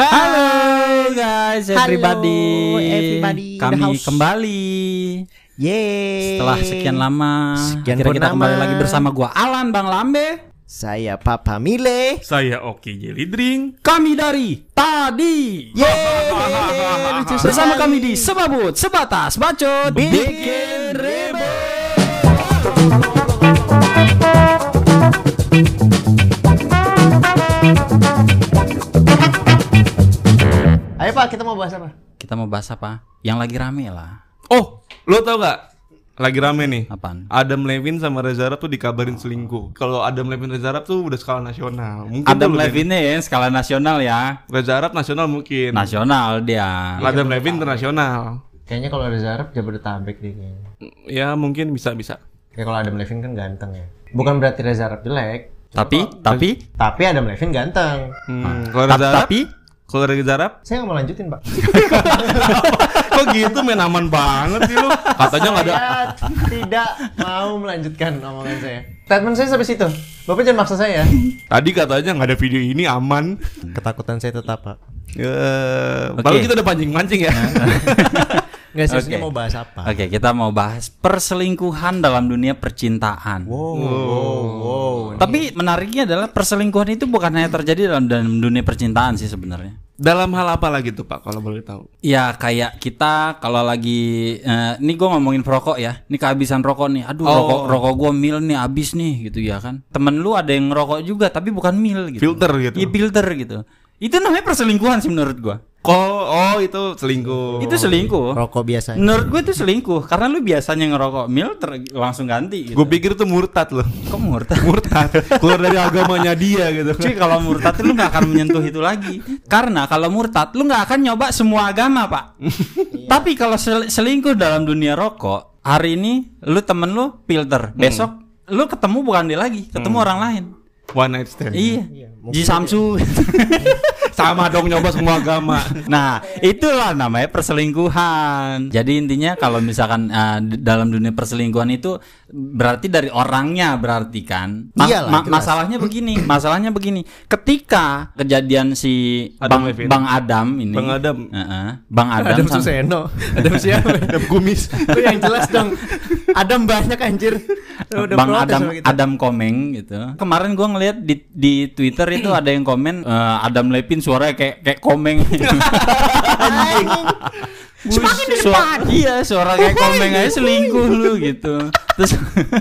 Halo guys, everybody. everybody Kami kembali Yeay. setelah sekian lama. Sekian Akhirnya kita kembali lagi bersama gua Alan Bang Lambe. Saya Papa Mile. Saya Oki Jelly Drink. Kami dari tadi. Yeay. Bersama kami di Sebabut, Sebatas, Bacot, Bikin Ribut. Ayo Pak, kita mau bahas apa? Kita mau bahas apa? Yang lagi rame lah. Oh, lo tau gak? Lagi rame nih. Apaan? Adam Levine sama Reza Arab tuh dikabarin selingkuh. Kalau Adam Levine Reza Arab tuh udah skala nasional. Mungkin Adam Levine ya, skala nasional ya. Reza Arab nasional mungkin. Nasional dia. Adam Levine internasional. Kayaknya kalau Reza Arab Jabodetabek deh kayaknya. Ya mungkin bisa bisa. Ya kalau Adam Levine kan ganteng ya. Bukan berarti Reza Arab jelek. Tapi, tapi, Tapi Adam Levine ganteng. Hmm, kalau Reza Arab, tapi, kalau Reza Arab, Saya nggak mau lanjutin Pak. kok gitu main aman banget sih lu? Katanya nggak ada. Tidak mau melanjutkan omongan saya. Statement saya sampai situ. Bapak jangan maksa saya. Tadi katanya nggak ada video ini aman. Ketakutan saya tetap Pak. Eh, Oke. Baru kita udah pancing-pancing ya. Nggak seriusnya Oke. mau bahas apa? Oke, kita mau bahas perselingkuhan dalam dunia percintaan. Wow, wow, wow. Tapi menariknya adalah perselingkuhan itu bukan hanya terjadi dalam, dalam dunia percintaan sih sebenarnya. Dalam hal apa lagi tuh Pak kalau boleh tahu? Ya kayak kita kalau lagi eh, ini gue ngomongin rokok ya, ini kehabisan rokok nih. Aduh Oh. rokok rokok gue mil nih habis nih gitu ya kan. Temen lu ada yang ngerokok juga tapi bukan mil gitu. Filter gitu. Iya filter gitu. Itu namanya perselingkuhan sih menurut gue. Oh, oh itu selingkuh. Itu selingkuh. Rokok biasa. Menurut gue itu selingkuh karena lu biasanya ngerokok mil ter- langsung ganti gitu. Gue pikir tuh murtad loh. Kok murtad? Murtad. Keluar dari agamanya dia gitu. Cuy kalau murtad lu nggak akan menyentuh itu lagi Karena kalau murtad lu nggak akan nyoba semua agama pak Tapi kalau sel- selingkuh dalam dunia rokok Hari ini lu temen lu filter Besok lu ketemu bukan dia lagi Ketemu orang lain One night stand. Iya Ji Samsu Sama dong nyoba semua agama. Nah itulah namanya perselingkuhan Jadi intinya kalau misalkan uh, dalam dunia perselingkuhan itu Berarti dari orangnya berarti kan Ma- Iyalah, ma- jelas. Masalahnya begini Masalahnya begini Ketika kejadian si Adam Bang. Bang Adam ini Bang Adam. Heeh. Bang Adam, Adam sama- Suseno. Adam siapa? Adam kumis. Lu yang jelas dong. Adam banyak anjir. Udah Bang Adam. Adam Komeng gitu. Kemarin gua ngeliat di di Twitter itu ada yang komen eh, Adam Levine suaranya kayak kayak Komeng. Anjing. Semakin di depan. Iya, suara kayak Komeng aja selingkuh lu gitu. Terus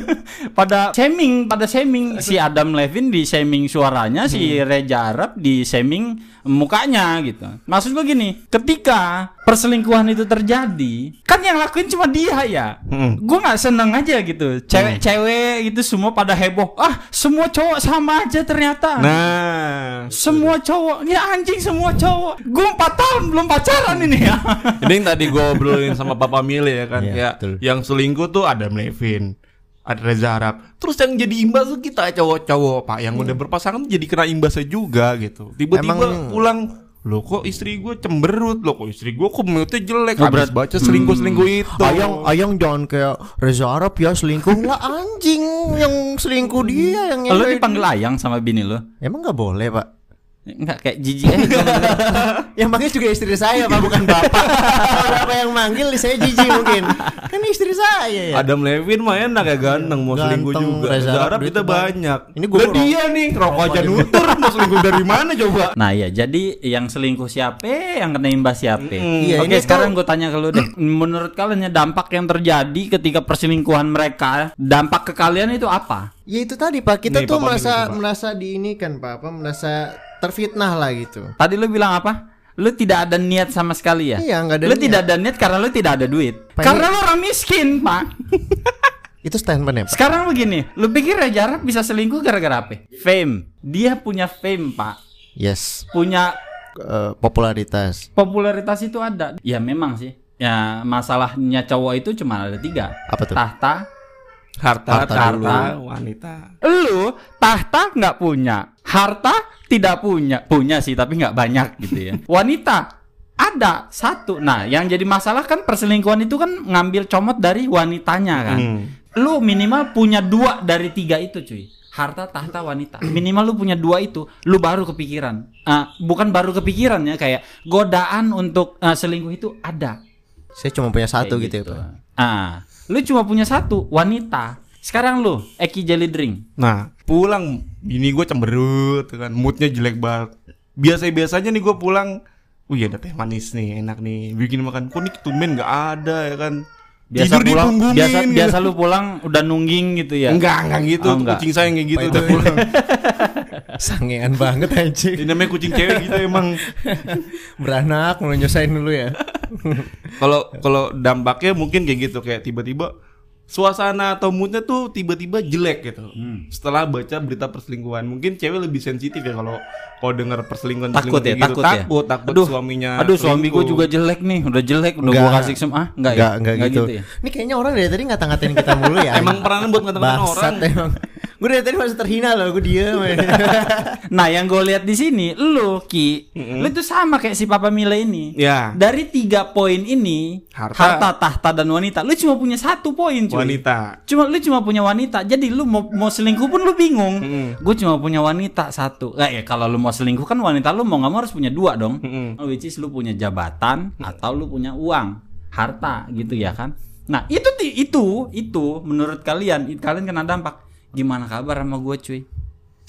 pada shaming, pada shaming si Adam Levine di shaming suaranya, si Reza Arab di shaming mukanya gitu. Maksud gua gini, ketika perselingkuhan itu terjadi, kan yang lakuin cuma dia ya. Hmm. Gue nggak seneng aja gitu. Cewek-cewek gitu semua pada heboh. Ah, semua cowok sama aja ternyata. Nah, Semua cowok, ya anjing semua cowok. Gue empat tahun belum pacaran ini ya. ini yang tadi gue obrolin sama Papa Mile ya kan. Iya, ya, betul. yang selingkuh tuh Adam Levine. Ada Reza Arab. Terus yang jadi imbas tuh kita cowok-cowok Pak yang udah berpasangan jadi kena imbasnya juga gitu. Tiba-tiba Emang- pulang Loh kok istri gue cemberut? Loh kok istri gue komennya jelek? Oh, Habis berat- baca selingkuh-selingkuh itu. Ayang, ayang jangan kayak Reza Arab ya selingkuh. Lah anjing yang selingkuh dia yang Lo dipanggil ayang sama bini lo? Emang nggak boleh pak? Enggak kayak jijik aja. Yang manggil juga istri saya pak bukan bapak. Kalau bapak yang manggil saya jijik mungkin. Kan istri saya ya. Adam Levine mah enak ya ganteng Mau selingkuh juga Reza Arab kita banyak Ini rokok. dia nih Rokok aja nutur Mau selingkuh dari mana coba Nah ya jadi yang selingkuh siapa, yang kena imbas siapa. Iya, Oke ini sekarang gue tanya ke lu deh, menurut kalian ya dampak yang terjadi ketika perselingkuhan mereka, dampak ke kalian itu apa? Ya itu tadi pak kita Nih, tuh merasa Pak. merasa diinikan pak apa merasa terfitnah lah gitu. Tadi lu bilang apa? Lu tidak ada niat sama sekali ya? Iya, nggak ada Lu niat. tidak ada niat karena lu tidak ada duit. Pak, karena ini- lu orang miskin, Pak. Itu statement ya pak. Sekarang begini, lu pikir Raja Arab bisa selingkuh gara-gara apa? Fame. Dia punya fame, Pak. Yes. Punya Eh, popularitas. popularitas itu ada. Ya memang sih. Ya masalahnya cowok itu cuma ada tiga. Apa tuh? Tahta. Harta, Harta harta, dulu. wanita Lu tahta nggak punya, harta tidak punya, punya sih tapi nggak banyak gitu ya. Wanita ada satu. Nah, yang jadi masalah kan perselingkuhan itu kan ngambil comot dari wanitanya kan. Hmm. Lu minimal punya dua dari tiga itu cuy. harta, tahta, wanita. Minimal lu punya dua itu, lu baru kepikiran. Ah, bukan baru kepikiran ya, kayak godaan untuk ah, selingkuh itu ada. Saya cuma punya satu Kayak gitu, ya, Pak. Ah, lu cuma punya satu, wanita. Sekarang lu, Eki Jelly Drink. Nah, pulang bini gue cemberut kan, moodnya jelek banget. Biasa-biasanya nih gue pulang, wih ada teh manis nih, enak nih. Bikin makan, kok nih tumben nggak ada ya kan. Biasa Tidur pulang, biasa gitu. biasa lu pulang udah nungging gitu ya. Enggak, enggak gitu. Oh, enggak. Kucing saya kayak gitu udah pulang. Sangean banget anjing. Ini namanya kucing cewek gitu emang. Beranak mau nyusahin dulu ya. Kalau kalau dampaknya mungkin kayak gitu kayak tiba-tiba suasana atau moodnya tuh tiba-tiba jelek gitu. Hmm. Setelah baca berita perselingkuhan, mungkin cewek lebih sensitif ya kalau kalau dengar perselingkuhan Takut ya, gitu. takut ya. takut, takut Aduh, suaminya. Aduh, suami gue juga jelek nih, udah jelek, udah Enggak. gua kasih sem ah, enggak, Enggak, ya? enggak, gitu. ya. Ini kayaknya orang dari tadi ngata-ngatain kita mulu ya. Emang peranan buat ngata-ngatain orang. Emang. Gue dari tadi masih terhina loh, gue diem. Nah, yang gue lihat di sini, lu Ki, lu tuh sama kayak si Papa Mila ini. Ya. Dari tiga poin ini, Harta. harta, tahta dan wanita, lu cuma punya satu poin, cuy. Wanita. Cuma lu cuma punya wanita, jadi lu mau mau selingkuh pun lu bingung. Mm-mm. Gue cuma punya wanita satu. Nah, ya kalau lu mau selingkuh kan wanita lu mau nggak mau harus punya dua dong. Mm-mm. Which is lu punya jabatan atau lu punya uang, harta gitu ya kan. Nah itu itu itu menurut kalian kalian kena dampak. Gimana kabar sama gue cuy?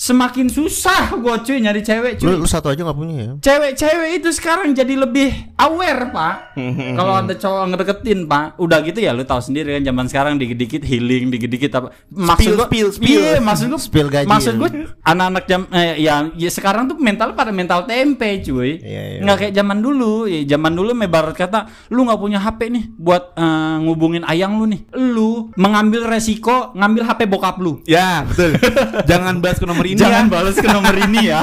Semakin susah gue cuy nyari cewek cuy. lu, lu satu aja gak punya ya? Cewek-cewek itu sekarang jadi lebih aware pak. Kalau ada cowok ngedeketin pak, udah gitu ya lu tahu sendiri kan zaman sekarang dikit-dikit healing, dikit-dikit apa. Maksud Spill, gua, spill, spill. Iya, maksud gua, Spill gaji. maksud gua anak-anak jam, eh, ya, ya sekarang tuh mental pada mental tempe cuy. Iya, iya. Nggak kayak zaman dulu. Ya, zaman dulu mebarat kata, lu nggak punya HP nih buat eh, ngubungin ayang lu nih. Lu mengambil resiko ngambil HP bokap lu. Ya, betul. Jangan bahas ke nomor ini Jangan ya. balas ke nomor ini ya.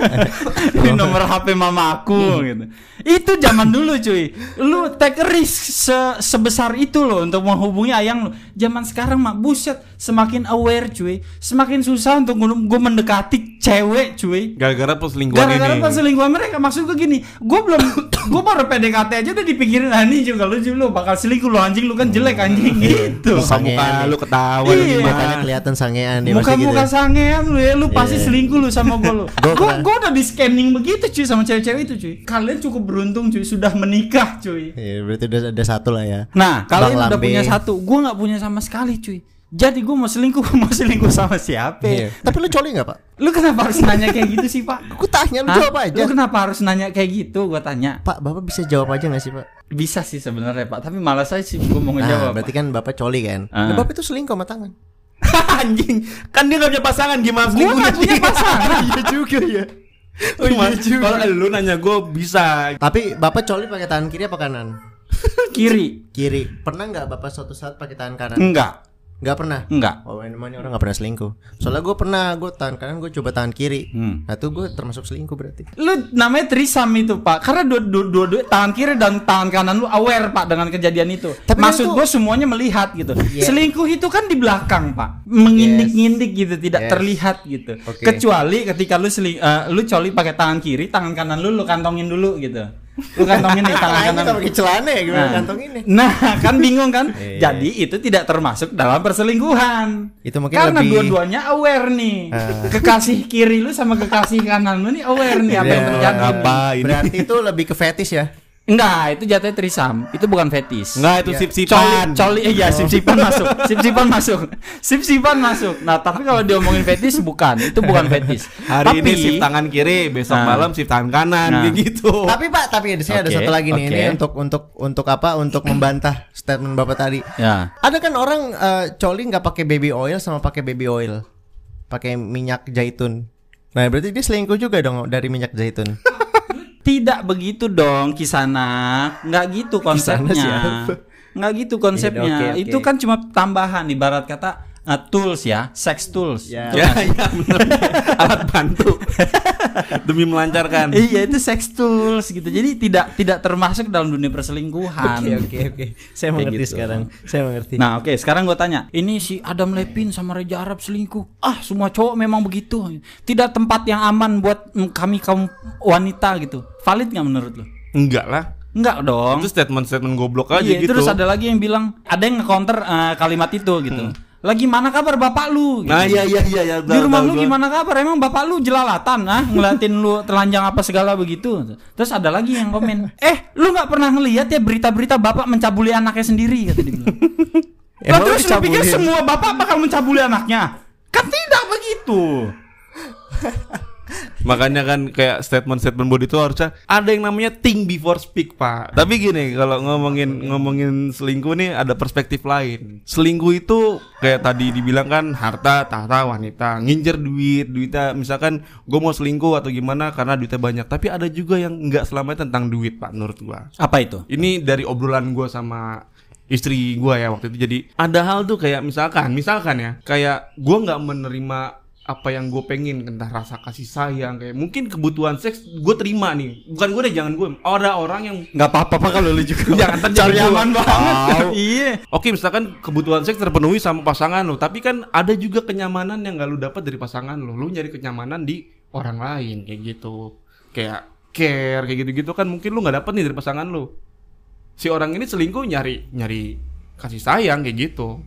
ini nomor HP mama aku gitu. Itu zaman dulu cuy. Lu take risk se- sebesar itu loh untuk menghubungi ayang lu. Zaman sekarang mah buset semakin aware cuy. Semakin susah untuk gue mendekati cewek cuy. Gara-gara perselingkuhan Gara-gara perselingkuhan mereka maksud gue gini, gue belum, gue baru PDKT aja udah dipikirin ini juga lu lu bakal selingkuh lu anjing lu kan jelek anjing gitu. Muka-muka Sangean lu ketawa lu Iya. Mukanya gimana. kelihatan sangean dia pasti Muka-muka gitu. sangean lu ya, lu pasti Iya. selingkuh lu sama gue lu. Gua Gue gue udah di scanning begitu cuy sama cewek-cewek itu cuy. Kalian cukup beruntung cuy sudah menikah cuy. Iya, berarti udah ada satu lah ya. Nah kalian udah punya satu, gue nggak punya sama sekali cuy. Jadi gue mau selingkuh, mau selingkuh sama siapa? Iya. Tapi lu coli gak pak? Lu kenapa harus nanya kayak gitu sih pak? Aku tanya lu Hah? jawab aja. Lu kenapa harus nanya kayak gitu? Gue tanya. Pak, bapak bisa jawab aja gak sih pak? Bisa sih sebenarnya pak, tapi malas aja sih gue mau Nah, ngejawab. berarti kan bapak coli kan? Nah, bapak itu selingkuh sama tangan. Anjing, kan dia gak punya pasangan gimana gue nggak punya pasangan. Iya juga ya. Oh, iya juga. kalau lu nanya gue bisa. Tapi bapak coli pakai tangan kiri apa kanan? Kiri, Kiri. Pernah nggak bapak suatu saat pakai tangan kanan? enggak, Nggak pernah. enggak. Oh, emangnya orang nggak pernah selingkuh. Soalnya gue pernah, gue tangan kanan, gue coba tangan kiri. Hmm. Nah, tuh gue termasuk selingkuh berarti. Lu namanya trisam itu pak, karena dua, dua, dua, dua- tangan kiri dan tangan kanan lu aware pak dengan kejadian itu. Tapi Maksud itu- gue semuanya melihat gitu. Iya. Selingkuh itu kan di belakang pak, mengindik-ngindik gitu, tidak Yes. terlihat gitu. Oke. Kecuali ketika lu seling, eh, lu coli pakai tangan kiri, tangan kanan lu lu kantongin dulu gitu. Lu kantongin nih tangan kanan. kalau pakai celana ya gimana Nah. kantong ini? Nah, kan bingung kan? Iya. Jadi itu tidak termasuk dalam perselingkuhan. Itu mungkin Karena lebih- dua-duanya aware nih. Ah. Kekasih kiri lu sama kekasih kanan lu nih aware nih apa yang Iya. terjadi. Apa ini? Berarti itu lebih ke fetish ya? Enggak, itu jatuhnya trisam. Itu bukan fetis. Enggak itu Iya. sip-sipan. Coli, coli, iya sip-sipan masuk, sip-sipan masuk, sip-sipan masuk. Nah, tapi kalau diomongin fetis bukan, itu bukan fetis. Hari tapi, ini sip tangan kiri, besok Nah. malam sip tangan kanan, Nah. gitu. Tapi Pak, tapi ada saya ada Oke, satu lagi nih oke. ini untuk untuk untuk apa? Untuk membantah statement Bapak tadi. Ya, Ada kan orang eh, coli nggak pakai baby oil sama pakai baby oil, pakai minyak zaitun. Nah berarti dia selingkuh juga dong dari minyak zaitun. tidak begitu dong kisana, nggak gitu konsepnya. Nggak gitu konsepnya. Iya. Itu kan cuma tambahan, ibarat kata uh, tools ya, sex tools. Ya. Ya, kan- ya bener. Alat bantu demi melancarkan. Iya itu sex tools gitu. Jadi tidak tidak termasuk dalam dunia perselingkuhan. Oke oke oke. Saya mengerti gitu. sekarang. Saya mengerti. Nah oke sekarang gue tanya Ini si Adam Levine sama Reja Arab selingkuh Ah semua cowok memang begitu Tidak tempat yang aman buat kami kaum wanita gitu Valid nggak menurut lo? Enggak lah. Enggak dong Itu statement-statement goblok aja Iya, gitu. Terus ada lagi yang bilang Ada yang nge-counter eh, kalimat itu gitu Hmm. Lagi mana kabar bapak lu? Nah, iya iya iya ya, di rumah lu gimana kabar? Emang bapak lu jelalatan ah ngeliatin lu telanjang apa segala begitu. Terus ada lagi yang komen, "Eh, lu nggak pernah ngeliat ya berita-berita bapak mencabuli anaknya sendiri?" kata dia. Lah terus lu pikir semua bapak bakal mencabuli anaknya? Kan tidak begitu. Makanya kan kayak statement-statement body itu harusnya ada yang namanya think before speak, Pak. Tapi gini, kalau ngomongin ngomongin selingkuh nih ada perspektif lain. Selingkuh itu kayak tadi dibilang kan harta, tahta, wanita, ngincer duit, duitnya misalkan gue mau selingkuh atau gimana karena duitnya banyak. Tapi ada juga yang nggak selamanya tentang duit, Pak, menurut gua. Apa itu? Ini dari obrolan gua sama istri gua ya waktu itu. Jadi ada hal tuh kayak misalkan, misalkan ya, kayak gua nggak menerima apa yang gue pengen entah rasa kasih sayang kayak mungkin kebutuhan seks gue terima nih. Bukan gue deh jangan gue ada orang yang Nggak apa-apa Pak, kalau lu juga. Jangan cari aman banget. Iya. oke misalkan kebutuhan seks terpenuhi sama pasangan lo tapi kan ada juga kenyamanan yang gak lu dapat dari pasangan lo lu nyari kenyamanan di orang lain kayak gitu. Kayak care kayak gitu-gitu kan mungkin lu nggak dapet nih dari pasangan lu. Si orang ini selingkuh nyari nyari kasih sayang kayak gitu.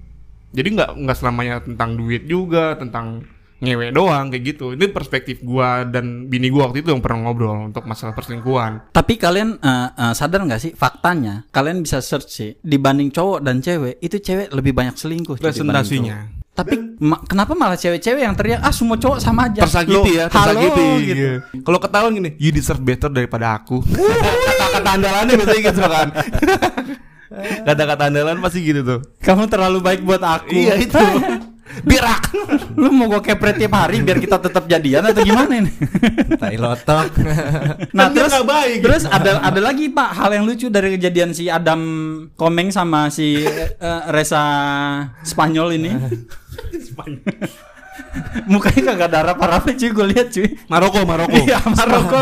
Jadi nggak nggak selamanya tentang duit juga tentang ngewe doang kayak gitu ini perspektif gua dan bini gua waktu itu yang pernah ngobrol untuk masalah perselingkuhan Tapi kalian eh, eh, sadar nggak sih faktanya? Kalian bisa search sih dibanding cowok dan cewek itu cewek lebih banyak selingkuh. presentasinya. Tapi ma- kenapa malah cewek-cewek yang teriak ah semua cowok sama aja? tersakiti Loh, ya halo, tersakiti gitu. Iya. kalau ketahuan gini you deserve better daripada aku kata-kata andalannya biasanya gitu kan kata-kata andalan pasti gitu tuh Kamu terlalu baik buat aku. iya itu birak Lu mau gue kepret tiap hari biar kita tetap jadian atau gimana ini? Tai lotok. Nah Kan terus nggak baik. terus ada ada lagi pak hal yang lucu dari kejadian si Adam Komeng sama si eh, Reza Spanyol ini. Mukanya kagak darah parah cuy gue lihat cuy. Maroko Maroko Iya Maroko.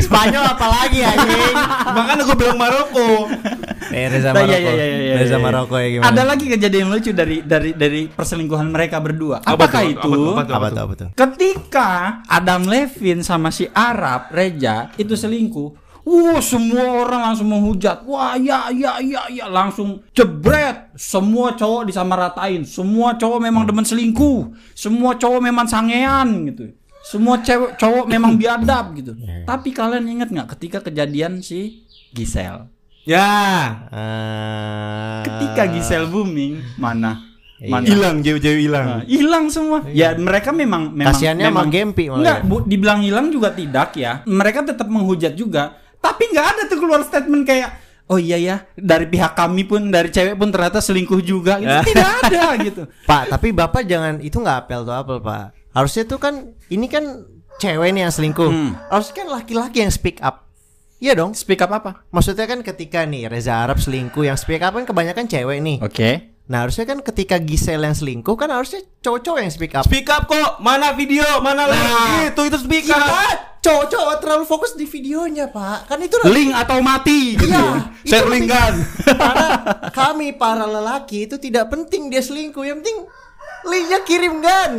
Spanyol apalagi anjing? makanya gue bilang Maroko Eh Reza Nah, Maroko. iya, iya, iya, iya, Reza iya. Maroko ya gimana? Ada lagi kejadian lucu dari dari dari perselingkuhan mereka berdua. Apa Apakah tuh? itu? Apa tuh? apa tuh apa tuh? Ketika Adam Levin sama si Arab Reja itu selingkuh, Wah semua orang langsung menghujat. Wah ya ya ya ya langsung jebret. Semua cowok disamaratain. Semua cowok memang demen selingkuh. Semua cowok memang sangean gitu. Semua cewek cowok memang biadab gitu. Tapi kalian ingat nggak ketika kejadian si Gisel? Ya Ah. Ketika Gisel booming mana? Mana? hilang cewek-cewek hilang Nah, hilang semua. Ya mereka memang memang Kasiannya memang sama Gempi malah Enggak, ya. bu, dibilang hilang juga tidak ya. Mereka tetap menghujat juga. Tapi nggak ada tuh keluar statement kayak Oh iya ya, dari pihak kami pun dari cewek pun ternyata selingkuh juga gitu. Tidak ada gitu. Pak, tapi Bapak jangan itu nggak apel tuh apel, Pak. Harusnya tuh kan ini kan cewek nih yang selingkuh. Hmm. Harusnya kan laki-laki yang speak up. Iya dong. Speak up apa? Maksudnya kan ketika nih Reza Arab selingkuh yang speak up kan kebanyakan cewek nih. Oke. Nah, harusnya kan ketika Gisel yang selingkuh kan harusnya cowok-cowok yang speak up. speak up kok mana video mana Nah. lagi itu itu speak Iya, up Pak. cowok-cowok terlalu fokus di videonya, Pak. Kan itu Link atau mati gitu. Iya, itu share link kan Para kami para lelaki itu tidak penting dia selingkuh, yang penting linknya kirim kan.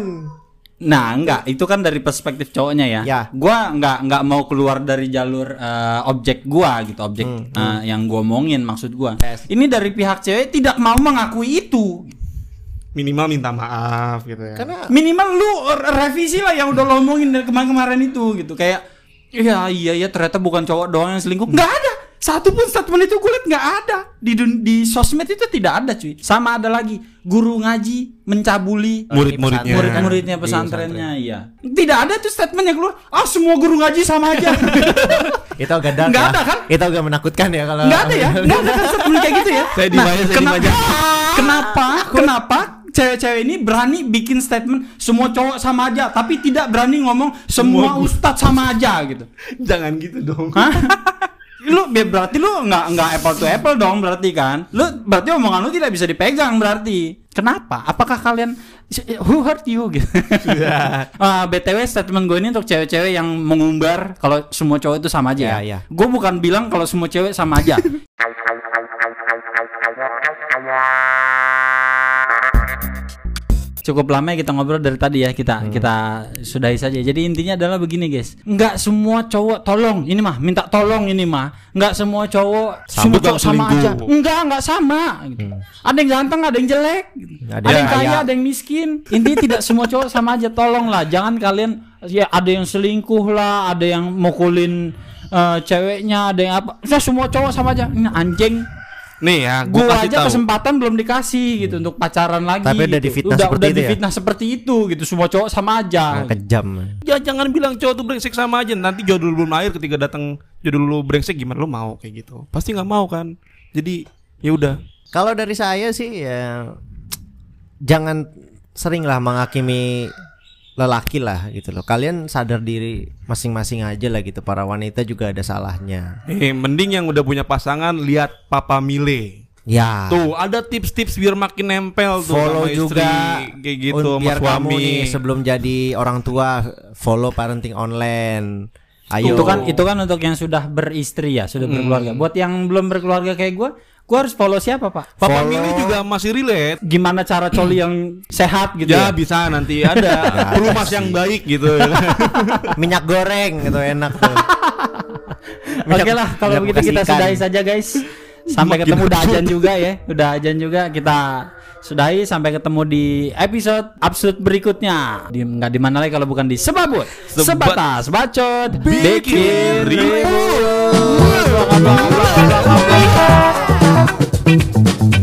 Nah, enggak, itu kan dari perspektif cowoknya ya. Ya. Gua enggak enggak mau keluar dari jalur eh, objek gua gitu, objek eh, yang gua omongin maksud gua. Yes. Ini dari pihak cewek tidak mau mengakui itu. minimal minta maaf gitu ya Karena Minimal lu re- revisi lah yang udah lo omongin dari kemarin-kemarin itu gitu. Kayak iya iya ya ternyata bukan cowok doang yang selingkuh. Enggak ada. Satu pun statement itu gue liat nggak ada. Di dun- di sosmed itu tidak ada cuy. Sama ada lagi guru ngaji mencabuli murid-muridnya. murid-muridnya Di pesantrennya iya. Tidak ada tuh statement yang keluar ah semua guru ngaji sama aja. Itu agak dark Nggak ya. ada kan? Itu agak menakutkan ya kalau nggak ada ya? nggak ada kan statement kayak gitu ya? Saya di mana, saya kenapa kenapa kenapa cewek-cewek ini berani bikin statement semua cowok sama aja tapi tidak berani ngomong semua Semua- ustadz sama aja gitu? Jangan gitu dong. Hah? Lu berarti lu nggak nggak apple to apple dong berarti kan? Lu berarti omongan lu tidak bisa dipegang berarti. Kenapa? Apakah kalian who hurt you? Gitu. Ah, btw statement gue ini untuk cewek-cewek yang mengumbar kalau semua cowok itu sama aja Iya, iya. gue bukan bilang kalau semua cewek sama aja cukup lama ya kita ngobrol dari tadi ya kita kita sudahi saja. Jadi intinya adalah begini guys, nggak semua cowok tolong ini mah minta tolong ini mah, nggak semua cowok semua Sambut cowok dong sama selingkuh. aja. Enggak nggak sama. Gitu. Ada yang ganteng, ada yang jelek, gitu. Ada ada, yang kaya, ada yang miskin. Intinya tidak semua cowok sama aja. Tolonglah, jangan kalian ya ada yang selingkuh lah, ada yang mukulin eh, ceweknya, ada yang apa. Udah semua cowok sama aja. Ini anjing Nih ya, gua gua kasih aja tahu. kesempatan belum dikasih gitu untuk pacaran lagi. Tapi udah gitu. difitnah udah, seperti udah itu ya? difitnah seperti itu gitu. Semua cowok sama aja. Nah, kejam. Ya jangan bilang cowok tuh brengsek sama aja. Nanti jodoh lu belum lahir ketika datang jodoh lu brengsek gimana lu mau kayak gitu. Pasti nggak mau kan. Jadi ya udah. Kalau dari saya sih ya jangan seringlah menghakimi lelaki lah gitu loh. Kalian sadar diri masing-masing aja lah gitu. Para wanita juga ada salahnya. Eh, mending yang udah punya pasangan lihat Papa Mile. Ya. Tuh, ada tips-tips biar makin nempel tuh follow sama istri, juga kayak gitu sama biar kamu suami. nih sebelum jadi orang tua follow parenting online. Ayo. Itu kan itu kan untuk yang sudah beristri ya, sudah Hmm. berkeluarga. Buat yang belum berkeluarga kayak gua, gua harus follow siapa, Pak? Papa follow- Mile juga masih relate. Gimana cara coli yang sehat gitu Ya, ya? bisa nanti ada pelumas yang baik gitu. minyak goreng gitu enak tuh. Oke lah, kalau begitu kita ikan. sudahi saja guys. Sampai Makin ketemu udah ajan juga ya, udah ajan juga kita sudahi sampai ketemu di episode absurd berikutnya. Di nggak di mana lagi kalau bukan di Sebabut, Sebat- Sebatas Bacot, Bikin. Ribut. Thank you.